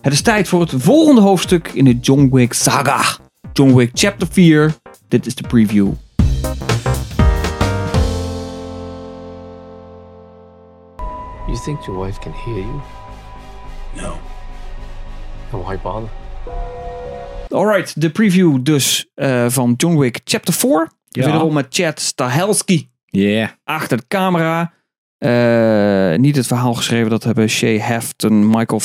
Het is tijd voor het volgende hoofdstuk in de John Wick saga. John Wick Chapter 4. Dit is de preview. You think your wife can hear you? No. Then why bother? Alright, de preview dus eh, van John Wick Chapter 4. Ja. Wederom met Chad Stahelski Yeah. achter de camera. Eh, niet het verhaal geschreven, dat hebben Shay Hefton, Michael,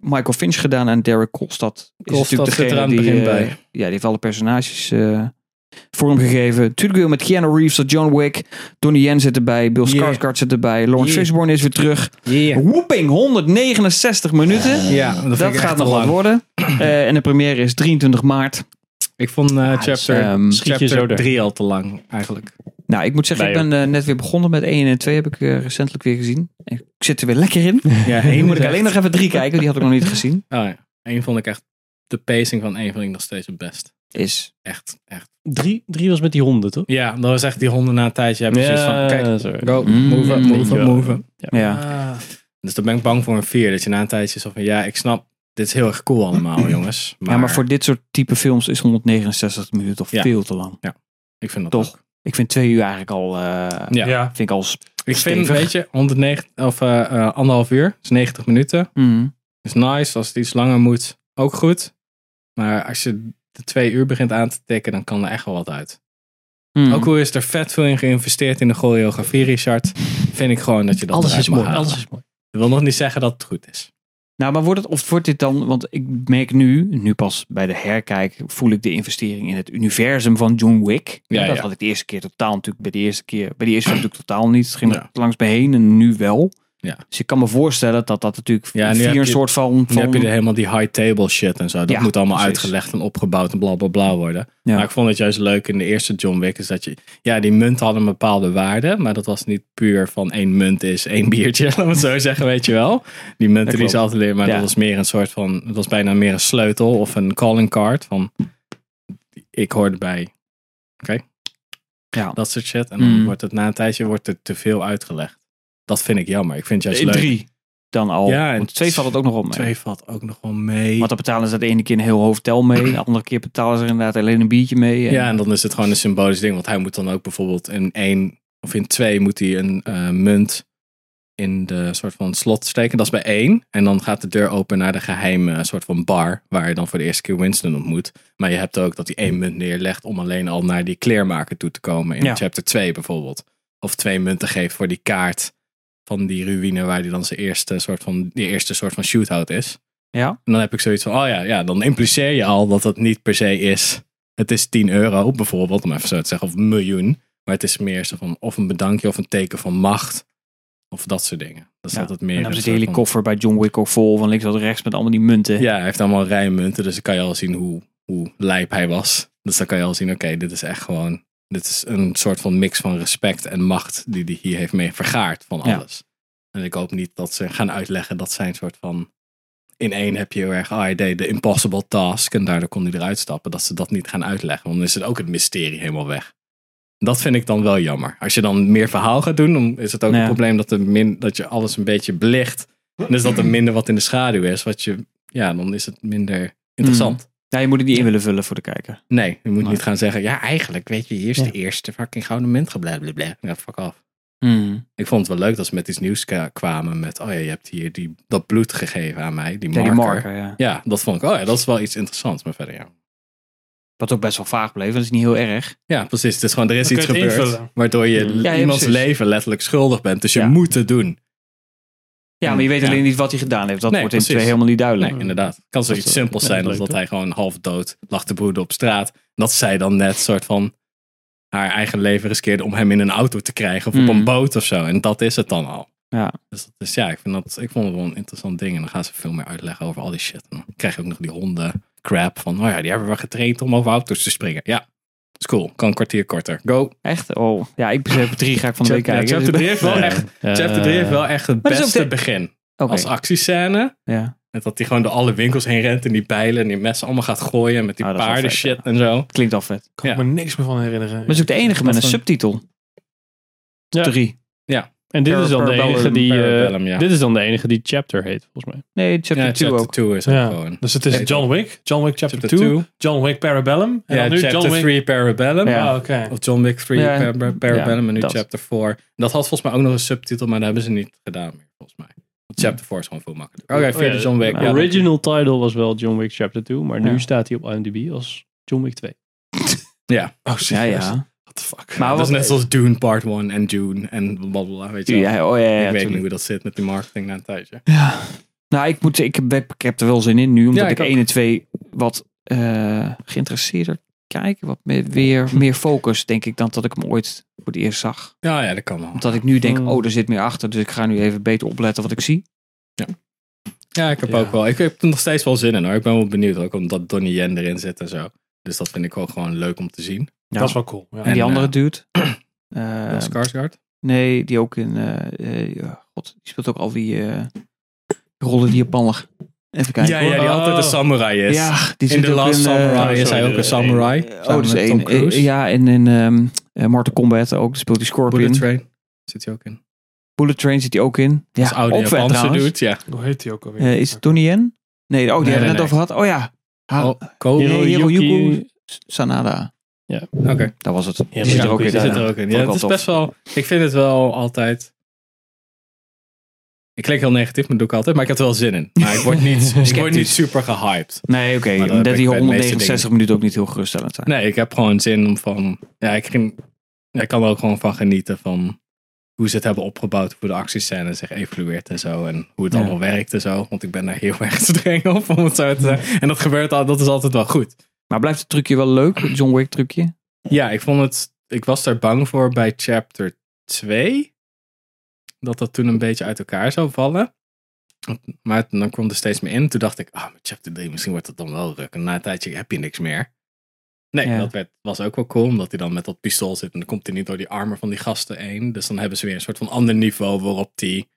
Michael Finch gedaan en Derek Kolstad. Is natuurlijk er aan het die, begin eh, bij. Ja, die heeft alle personages eh, vormgegeven. Natuurlijk weer met Keanu Reeves John Wick. Donnie Yen zit erbij, Bill Yeah. Skarsgård zit erbij, Lawrence Yeah. Fishburne is weer terug. Yeah. Whooping, 169 minuten. Ja, dat, gaat nog wat worden. Eh, en de première is 23 maart. Ik vond eh, dus, chapter, zo chapter er. 3 al te lang, eigenlijk. Nou, ik moet zeggen, ik ben eh, net weer begonnen met 1 en 2 heb ik eh, recentelijk weer gezien. Ik zit er weer lekker in. Ja, Nu één moet ik alleen nog even 3 kijken, die had ik nog niet gezien. Oh ja, vond ik echt... De pacing van één vond ik nog steeds het best. Is Echt, echt. Drie, drie was met die honden, toch? Ja, dat was echt die honden na een tijdje. Heb je zoiets van, kijk, sorry. go, Mm, move, weet move, move. ja. Ah. Dus dan ben ik bang voor een 4. Dat je na een tijdje zo van, ja, ik snap, dit is heel erg cool allemaal, jongens. Maar, ja, maar voor dit soort type films is 169 minuten toch Ja. veel te lang. ik vind dat Toch? ook. Ik vind twee uur eigenlijk al, eh, Ja. vind ik al s- Ik vind, weet je, 109, of eh, eh, anderhalf uur, is 90 minuten. mm. Is nice. Als het iets langer moet, ook goed. Maar als je de twee uur begint aan te tikken, dan kan er echt wel wat uit. Mm. Ook al is er vet veel in geïnvesteerd in de choreografie, Richard, vind ik gewoon dat je dat Alles eruit is mag mooi. halen. Alles is mooi. Dat wil nog niet zeggen dat het goed is. Nou, maar wordt het, of wordt dit dan, want ik merk nu, nu pas bij de herkijk, voel ik de investering in het universum van John Wick. Ja, dat ja. had ik de eerste keer totaal natuurlijk, bij de eerste keer, bij de eerste film natuurlijk totaal niet. Het ging er langs me heen en nu wel. Ja. Dus ik kan me voorstellen dat dat natuurlijk Ja, nu via een soort van... Nu van heb je er helemaal die high table shit en zo. Dat Ja, moet allemaal precies. uitgelegd en opgebouwd en bla bla bla worden. Ja. Maar ik vond het juist leuk in de eerste John Wick is dat je... Ja, die munten hadden een bepaalde waarde. Maar dat was niet puur van één munt is één biertje. Laten we het zo zeggen, weet je wel. Die munten die ze altijd leren. Maar dat was meer een soort van... Het was bijna meer een sleutel of een calling card. Van ik hoorde bij... Oké, Ja. dat soort shit. En dan Mm. wordt het na een tijdje wordt er te veel uitgelegd. Dat vind ik jammer. Ik vind het juist in leuk. drie dan al. Ja, en twee valt het ook nog wel mee. Twee valt ook nog wel mee. Want dan betalen ze de ene keer een heel hotel mee. De andere keer betalen ze er inderdaad alleen een biertje mee. En- Ja, en dan is het gewoon een symbolisch ding. Want hij moet dan ook bijvoorbeeld in één of in twee moet hij een eh, munt in de soort van slot steken. Dat is bij één. En dan gaat de deur open naar de geheime soort van bar. Waar je dan voor de eerste keer Winston ontmoet. Maar je hebt ook dat hij één munt neerlegt om alleen al naar die kleermaker toe te komen. In Ja. chapter 2 bijvoorbeeld. Of twee munten geeft voor die kaart van die ruïne waar hij dan zijn eerste soort van, die eerste soort van shootout is. Ja. En dan heb ik zoiets van, oh ja, ja, dan impliceer je al dat het niet per se is. Het is 10 euro bijvoorbeeld, om even zo te zeggen, of een miljoen. Maar het is meer zo van, of een bedankje of een teken van macht. Of dat soort dingen. Dat is Ja. altijd meer En dan zit de hele van- koffer bij John Wick ook vol van links tot rechts met allemaal die munten. Ja, hij heeft allemaal rijmunten, dus dan kan je al zien hoe, hoe lijp hij was. Dus dan kan je al zien, oké, dit is echt gewoon, dit is een soort van mix van respect en macht die hij hier heeft mee vergaard van Ja. alles. En ik hoop niet dat ze gaan uitleggen dat zijn soort van, in één heb je heel erg, oh, hij deed de impossible task en daardoor kon hij eruit stappen. Dat ze dat niet gaan uitleggen, want dan is het ook het mysterie helemaal weg. Dat vind ik dan wel jammer. Als je dan meer verhaal gaat doen, dan is het ook Ja. een probleem dat, er min, dat je alles een beetje belicht. En dus dat er minder wat in de schaduw is, wat je, ja, dan is het minder interessant. Ja, je moet het niet in willen vullen voor de kijker. Nee, je moet niet gaan zeggen, ja, eigenlijk, weet je, hier is Ja. de eerste fucking gouden munt geblablabla. Ja, fuck af. Hmm. Ik vond het wel leuk dat ze met iets nieuws kwamen met, oh ja, je hebt hier die, dat bloed gegeven aan mij, die Ja, marker. die marker, ja. Ja, dat vond ik, oh ja, dat is wel iets interessants, maar verder ja. Wat ook best wel vaag bleef, dat is niet heel erg. Ja, precies. Het is gewoon, er is Dan iets gebeurd, invullen. waardoor je iemands precies. leven letterlijk schuldig bent. Dus je Ja. moet het doen. Ja, maar je weet Ja. alleen niet wat hij gedaan heeft. Dat Nee, wordt in precies. twee helemaal niet duidelijk. Nee, inderdaad. Het kan zoiets simpels zijn als dat hij gewoon half dood lag te broeden op straat. Dat zij dan net soort van haar eigen leven riskeerde om hem in een auto te krijgen of op Mhm. een boot of zo. En dat is het dan al. Ja. Dus, dat is, ja, ik, vind dat, ik vond het wel een interessant ding. En dan gaan ze veel meer uitleggen over al die shit. En dan krijg je ook nog die honden crap van, oh ja, die hebben we getraind om over auto's te springen. Ja, is cool. Kan een kwartier korter. Go. Echt? Oh, ja, ik besef drie ga ik van de week Ja, kijken. chapter Dus- 3 heeft wel echt, Ja. chapter 3 heeft wel echt het beste de- begin. Als actiescène. ja. Met dat hij gewoon door alle winkels heen rent en die bijlen en die messen allemaal gaat gooien met die Ah, paarden vet, shit ja. en zo. Klinkt al vet. kan Ja. ik me niks meer van herinneren. Maar het is ook de enige met een subtitel. Ja. Drie. En dit is dan de enige die... eh, ja. Dit is dan de enige die chapter heet, volgens mij. Nee, chapter Ja, 2 chapter ook. 2 is ook Ja. gewoon. Dus het is John Wick, John Wick Chapter Chapter 2, 2. John Wick Parabellum. En Ja, dan nu chapter John Wick... 3 Parabellum. Ja. Ah, oké. Of John Wick 3 Ja, Par- Parabellum ja, en nu dat. chapter 4. Dat had volgens mij ook nog een subtitel, maar dat hebben ze niet gedaan meer, volgens mij. Want chapter 4 is gewoon veel makkelijker. Oké, Oh, vierde ja, John Wick. De Ja, original title was wel John Wick Chapter 2, maar nu Ja. staat hij op IMDb als John Wick 2. ja. Oh, Ja, ja. What the fuck? Maar dat is net zoals Dune Part 1 en Dune en blablabla, weet je wel. Ja, oh ja, ja, ik weet niet hoe dat zit met die marketing na een tijdje. Ja. Nou, ik, moet, ik, heb, ik heb er wel zin in nu, omdat Ja, ik, ik ook. 1 en 2 wat eh, geïnteresseerder kijk. Wat meer, weer meer focus, denk ik, dan dat ik hem ooit voor het eerst zag. Ja, ja, dat kan wel. Omdat ik nu denk, Hmm. oh, er zit meer achter. Dus ik ga nu even beter opletten wat ik zie. Ja, ik heb Ja. ook wel. Ik heb er nog steeds wel zin in hoor. Ik ben wel benieuwd ook omdat Donnie Yen erin zit en zo. Dus dat vind ik wel gewoon leuk om te zien. Ja. Dat is wel cool. Ja. En die andere eh, dude? Eh, Skarsgård. nee, die ook in... ja, God, die speelt ook al die eh, rollen die Japaner. Even kijken Ja, ja, die Oh. altijd een samurai is. Ja, die in zit The ook Last in, Samurai is hij ook de- een samurai. Oh, met één. Tom Cruise. Ja, en in ehm eh, Mortal Kombat ook. Speelt hij Scorpion. Bullet Bullet, Train zit hij ook in. Train zit hij ook in. Ja, oude ook vet Japanse trouwens. dude, ja. Hoe heet die ook alweer? Is het Donnie Yen? Nee, oh, die Nee, hebben we nee, net nee. over gehad. Oh ja. Ha- Oh, Ko- Nee, Hiroyuki- Hiroyuki Sanada. Oké. Dat was het. Ja, die zit er ook in. Zit Ja. er ook in. Ja, het is best wel... Ik vind het wel altijd... Ik klink heel negatief, maar doe ik altijd. Maar ik heb er wel zin in. Maar ik word niet, ik word niet super gehyped. Nee, oké. Maar dat die bij de meeste 169 minuten ook niet heel geruststellend zijn. Nee, ik heb gewoon zin om van... Ja, ik, ging, ja, ik kan er ook gewoon van genieten van hoe ze het hebben opgebouwd. Hoe de actiescène zich evolueert en zo. En hoe het Ja. allemaal werkt en zo. Want ik ben daar heel erg streng op, om het zo te zeggen. En dat gebeurt al, dat is altijd wel goed. Maar blijft het trucje wel leuk? Het John Wick trucje? Ja, ik vond het... Ik was daar bang voor bij chapter 2. Dat dat toen een beetje uit elkaar zou vallen. Maar dan kwam er steeds meer in. Toen dacht ik, ah, met chapter 3 misschien wordt het dan wel ruk. En na een tijdje heb je niks meer. Nee, Ja. dat werd, was ook wel cool. Omdat hij dan met dat pistool zit. En dan komt hij niet door die armen van die gasten heen. Dus dan hebben ze weer een soort van ander niveau waarop die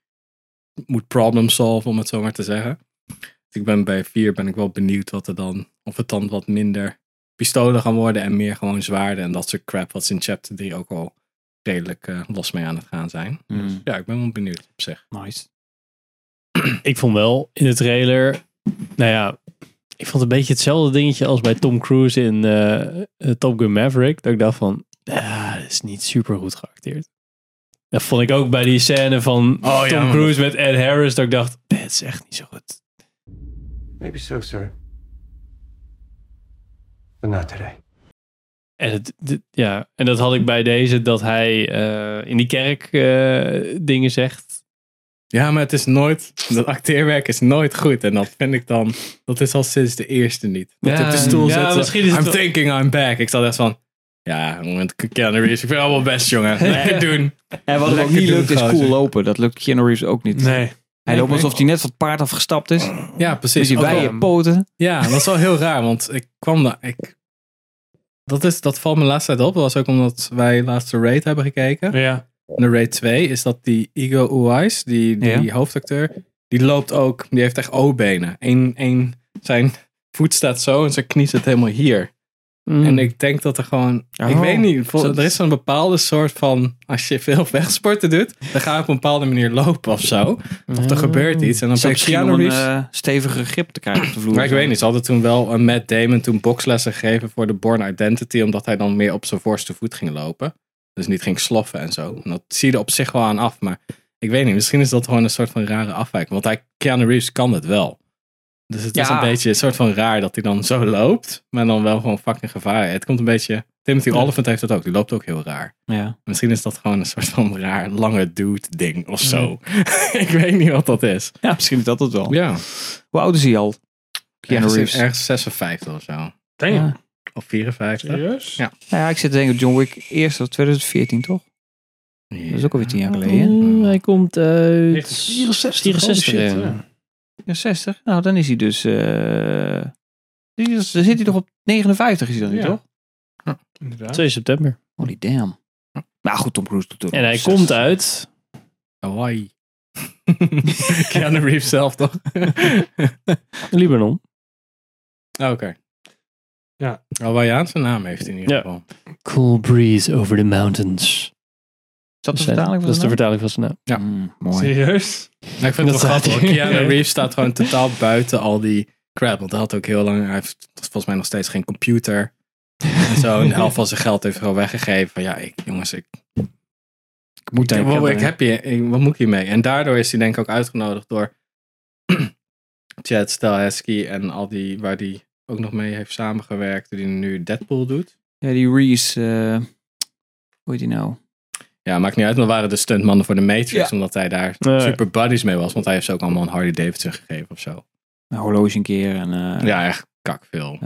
moet problem solven, om het zo maar te zeggen. Dus ik ben bij 4 ben ik wel benieuwd wat er dan, of het dan wat minder pistolen gaan worden en meer gewoon zwaarden en dat soort crap wat ze in chapter 3 ook al redelijk eh, los mee aan het gaan zijn. Mm. Ja, ik ben wel benieuwd op zich. Nice. Ik vond wel in de trailer, nou ja, ik vond een beetje hetzelfde dingetje als bij Tom Cruise in eh, eh, Top Gun Maverick. Dat ik dacht van, ja, dat is niet super goed geacteerd. Dat vond ik ook bij die scène van Oh, ja, Tom maar Cruise met Ed Harris. Dat ik dacht, "Nee, het is echt niet zo goed. Maybe so, sir. Not today. En, het, dit- ja, en dat had ik bij deze, dat hij eh, in die kerk eh, dingen zegt. Ja, maar het is nooit, dat acteerwerk is nooit goed. En dat vind ik dan, dat is al sinds de eerste niet. Dat Ja, op de stoel ja, het I'm wel- thinking I'm back. Ik zat echt van, ja, met Keanu Reeves, ik vind het allemaal best, jongen. Lekker doen. En wat ook niet lukt is cool lopen. Dat lukt Keanu Reeves ook niet. Nee. Hij loopt alsof hij net van het paard afgestapt is. Ja, Dus precies. die wel- wijde poten. Ja, dat is wel heel raar, want ik kwam daar. Ik, dat, is, dat valt me laatst tijd op. Dat was ook omdat wij laatste Raid hebben gekeken. Ja. De Raid 2 is dat die Igo Uwais, die, die Ja. hoofdacteur, die loopt ook, die heeft echt O-benen. Eén, één, zijn voet staat zo en zijn knie zit helemaal hier. En ik denk dat er gewoon, ik Oh. weet niet, vol- er is zo'n bepaalde soort van, als je veel wegsporten doet, dan ga je op een bepaalde manier lopen of zo. Of er gebeurt iets en dan ben Keanu om een eh, stevige grip te krijgen op de vloer? Maar ik weet niet, ze hadden toen wel een Matt Damon toen boxlessen gegeven voor de Born Identity, omdat hij dan meer op zijn voorste voet ging lopen. Dus niet ging sloffen en zo. En dat zie je er op zich wel aan af, maar ik weet niet, misschien is dat gewoon een soort van rare afwijking. Want hij, Keanu Reeves kan het wel. Dus het is een beetje een soort van raar dat hij dan zo loopt. Maar dan wel gewoon fucking gevaar. Het komt een beetje... Timothy ja. Heeft dat ook. Die loopt ook heel raar. Ja. Misschien is dat gewoon een soort van raar lange dude ding of zo. Mhm. Ik weet niet wat dat is. Ja, misschien is dat het wel. Ja. Hoe oud is hij al? Keanu is echt 56 of zo. Of 54. Serieus? Ja. ja. Ik zit denk ik John Wick eerst of 2014 toch? Dat is ook alweer tien jaar geleden. Hij komt uit... 64. 64, 64 60. Nou, dan is hij dus. Uh, dan zit hij toch op 59 is hij dan nu, toch? Ja, inderdaad. 2 september. Holy damn. Nou goed, Tom Cruise doet het. En hij komt uit. Hawaii. Keanu Reef zelf toch? Libanon. Ah, oké. Okay. Ja. Hawaiiaanse naam heeft in ieder geval. Cool breeze over the mountains dat de Zijn- vertaling van Dat is de vertaling van zijn naam. Ja. Mm, mooi. Serieus? Nou, ik vind het Dat wel grappig. Keanu Reeves staat gewoon totaal buiten al die crap. Want hij had ook heel lang, hij heeft volgens mij nog steeds geen computer. En zo een helft van zijn geld heeft gewoon weggegeven. Van ja, ik, jongens, ik, Ik moet ik, denken. wat, ik heb je, ik- wat moet ik hiermee? En daardoor is hij denk ik ook uitgenodigd door Chad Stahelski en al die, waar hij ook nog mee heeft samengewerkt. Die nu Deadpool doet. Ja, die Reese, eh, hoe heet die nou? Ja, maakt niet uit, maar waren de stuntmannen voor de Matrix. Ja. Omdat hij daar Nee. super buddies mee was. Want hij heeft ze ook allemaal een Harley Davidson gegeven of zo. Een horloge een keer. En, eh, Ja, echt kakveel.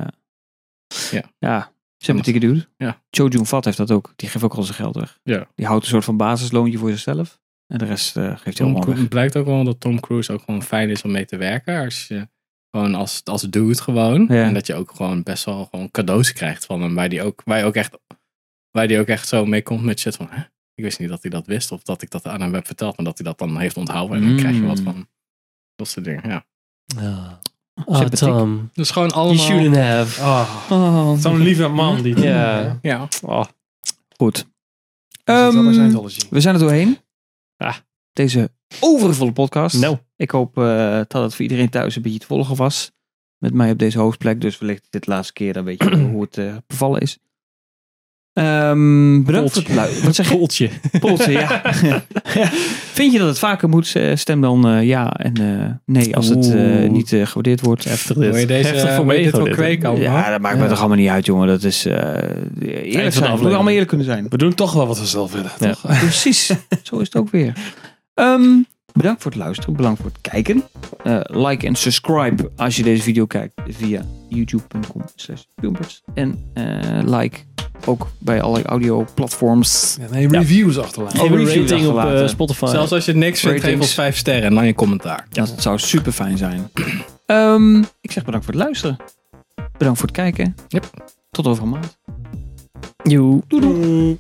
ja, sympathieke dude. Ja. Cho Jun Fat heeft dat ook. Die geeft ook al zijn geld weg. Ja. Die houdt een soort van basisloontje voor zichzelf. En de rest eh, geeft hij allemaal. Het blijkt ook wel dat Tom Cruise ook gewoon fijn is om mee te werken. Als je gewoon als, als dude gewoon. Ja. En dat je ook gewoon best wel gewoon cadeaus krijgt van hem. Waar die ook, waar je ook echt, waar die ook echt zo mee komt met shit van. Hè? Ik wist niet dat hij dat wist. Of dat ik dat aan hem heb verteld. Maar dat hij dat dan heeft onthouden. En dan Mm. krijg je wat van. Dat soort dingen, ja. Oh, Sympathiek. Tom. Dus gewoon You allemaal... shouldn't have. Oh, Oh, Zo'n lieve man. Die Ja. Ja. Oh. goed. Ehm, we zijn er doorheen. Ah. Deze overvolle podcast. Nou. Ik hoop eh, dat het voor iedereen thuis een beetje te volgen was. Met mij op deze hoofdplek. Dus wellicht dit laatste keer dan weet je hoe het eh, bevallen is. Ehm, bedankt voor het luisteren. Wat zeg je? Poltje. Ja. Ja. Vind je dat het vaker moet? eh, Stem dan eh, ja en eh, nee als het eh, Oeh. niet eh, gewaardeerd wordt. Heftig Wil je dit. deze, Heftig voor je dit wel dit. kweken? Ja, dat maakt me toch allemaal niet uit, jongen. Dat is eh eerlijk zijn. We allemaal eerlijk kunnen zijn. We doen toch wel wat we zelf willen, Ja. toch? Precies. Zo is het ook weer. Ehm, bedankt voor het luisteren. Bedankt voor het kijken. Eh, like en subscribe als je deze video kijkt via youtube.com slash. En eh, like ook bij alle audio platforms. Ja, nee, reviews achterlaten. Oh, Geef een reviews rating op eh. Spotify. Zelfs als je niks vindt, geef ons vijf sterren en dan je commentaar. Dat zou super fijn zijn. Ehm, ik zeg bedankt voor het luisteren. Bedankt voor het kijken. Yep. Tot over een maand. Doei.